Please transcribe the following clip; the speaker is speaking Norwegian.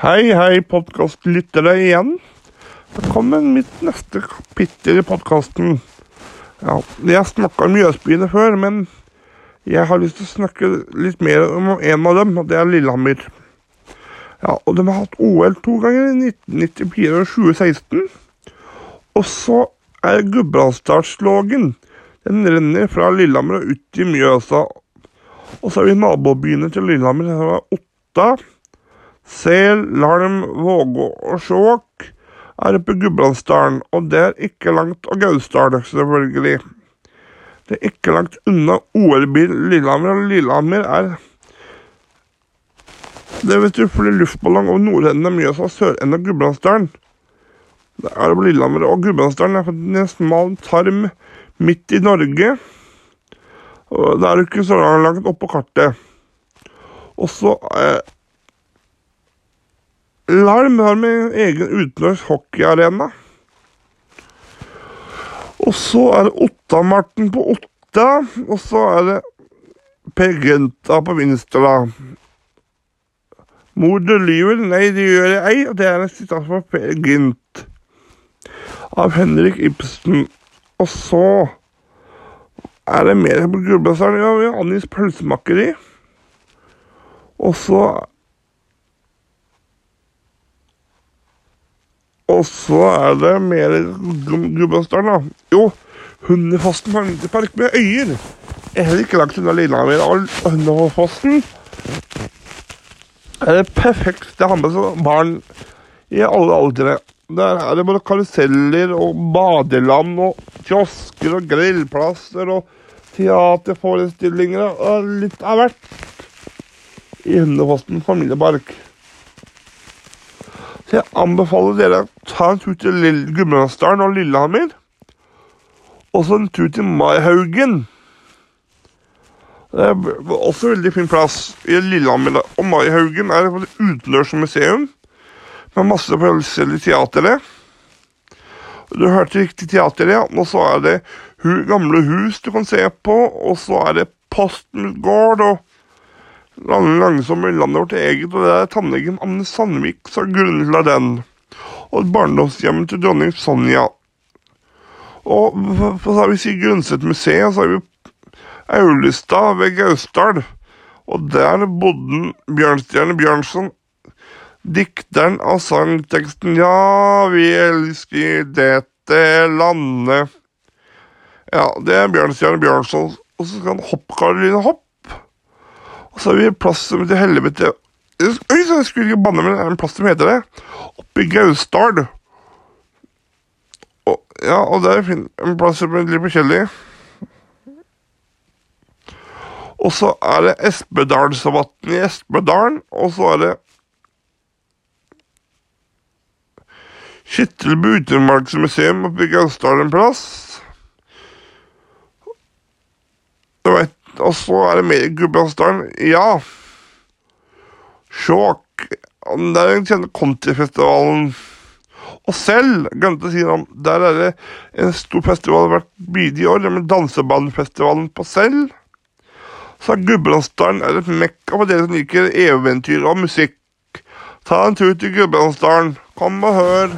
Hei, hei, podkastlyttere igjen. Velkommen mitt neste kapittel i podkasten. Ja, jeg snakka om Mjøsbyene før, men jeg har lyst til å snakke litt mer om en av dem, og det er Lillehammer. Ja, og De har hatt OL to ganger, i 1994 og 2016. Og så er Gudbrandsdalslågen. Den renner fra Lillehammer og ut i Mjøsa. Og så har vi nabobyene til Lillehammer. Det er Otta, Sel, Larm, Vågå og Skjåk er oppe i Gudbrandsdalen. Og det er ikke langt av Gausdal, selvfølgelig. Det er ikke langt unna OL-byen Lillehammer, og Lillehammer er det vet du, flyr luftballong over nordenden av Mjøsa og sørenden av Gudbrandsdalen. Det er over Lillehammer, og Gudbrandsdalen er en smal tarm midt i Norge. Og Det er ikke så langt opp på kartet. Og så eh, Larm har med egen utendørs hockeyarena. Og så er det Ottamarten på Otta, og så er det Per Genta på Vinstra. Mor du lyver, nei det gjør jeg ei, og det er en sitat fra Per Gynt av Henrik Ibsen. Og så er det mer på Gulbrandstad. Ja, vi har Annis pølsemakeri. Og så Og så er det mer Gudbrandsdalen, da. Jo, Hundefossen familiepark med øyer. Er heller ikke langt unna Lillehammer. Og Hundefossen er perfekt til å ha med seg barn i alle aldre. Der er det både karuseller og badeland og kiosker og grillplasser og teaterforestillinger og litt av hvert i Hundefossen familiepark. Jeg anbefaler dere å ta en tur til Gudbrandsdalen og Lillehammer. Og så en tur til Maihaugen. Det er også veldig fin plass i Lillehammer. Og Maihaugen er et utendørsmuseum med masse forskjellige teatre. Du hørte riktig teater, ja. Og så er det gamle hus du kan se på. Og så er det Postens gård og Lange langsomme landet vårt eget, og det er tannlegen Anne Sandvik som til den. Og barndomshjemmet til dronning Sonja. Og så har vi si Grundset museet, så har vi Aulestad ved Gausdal. Og der bodde Bjørnstjerne Bjørnson, dikteren av sangteksten Ja, vi elsker dette landet. Ja, det er Bjørnstjerne Bjørnson. Og så skal han Hopp-Karoline Hopp. Og så har vi plass som heter Helvete så jeg skulle ikke banne, men det er en plass som heter det. Oppe i Gausdal. Og, ja, og det er en plass som er litt forskjellig. Og så er det Espedalsvatn i Espedalen, og så er det Skittelbu utenmarksmuseum oppe i Gausdal en plass. Du veit og så er det mer Gudbrandsdalen. Ja. Sjåk. Det er den kjente countryfestivalen. Og selv, glemte å si noe om, der er det en stor festival hvert bidige år, med dansebandfestivalen på Sel. Så Gudbrandsdalen er et mekka for dere som liker eventyr og musikk. Ta en tur til Gudbrandsdalen. Kom og hør.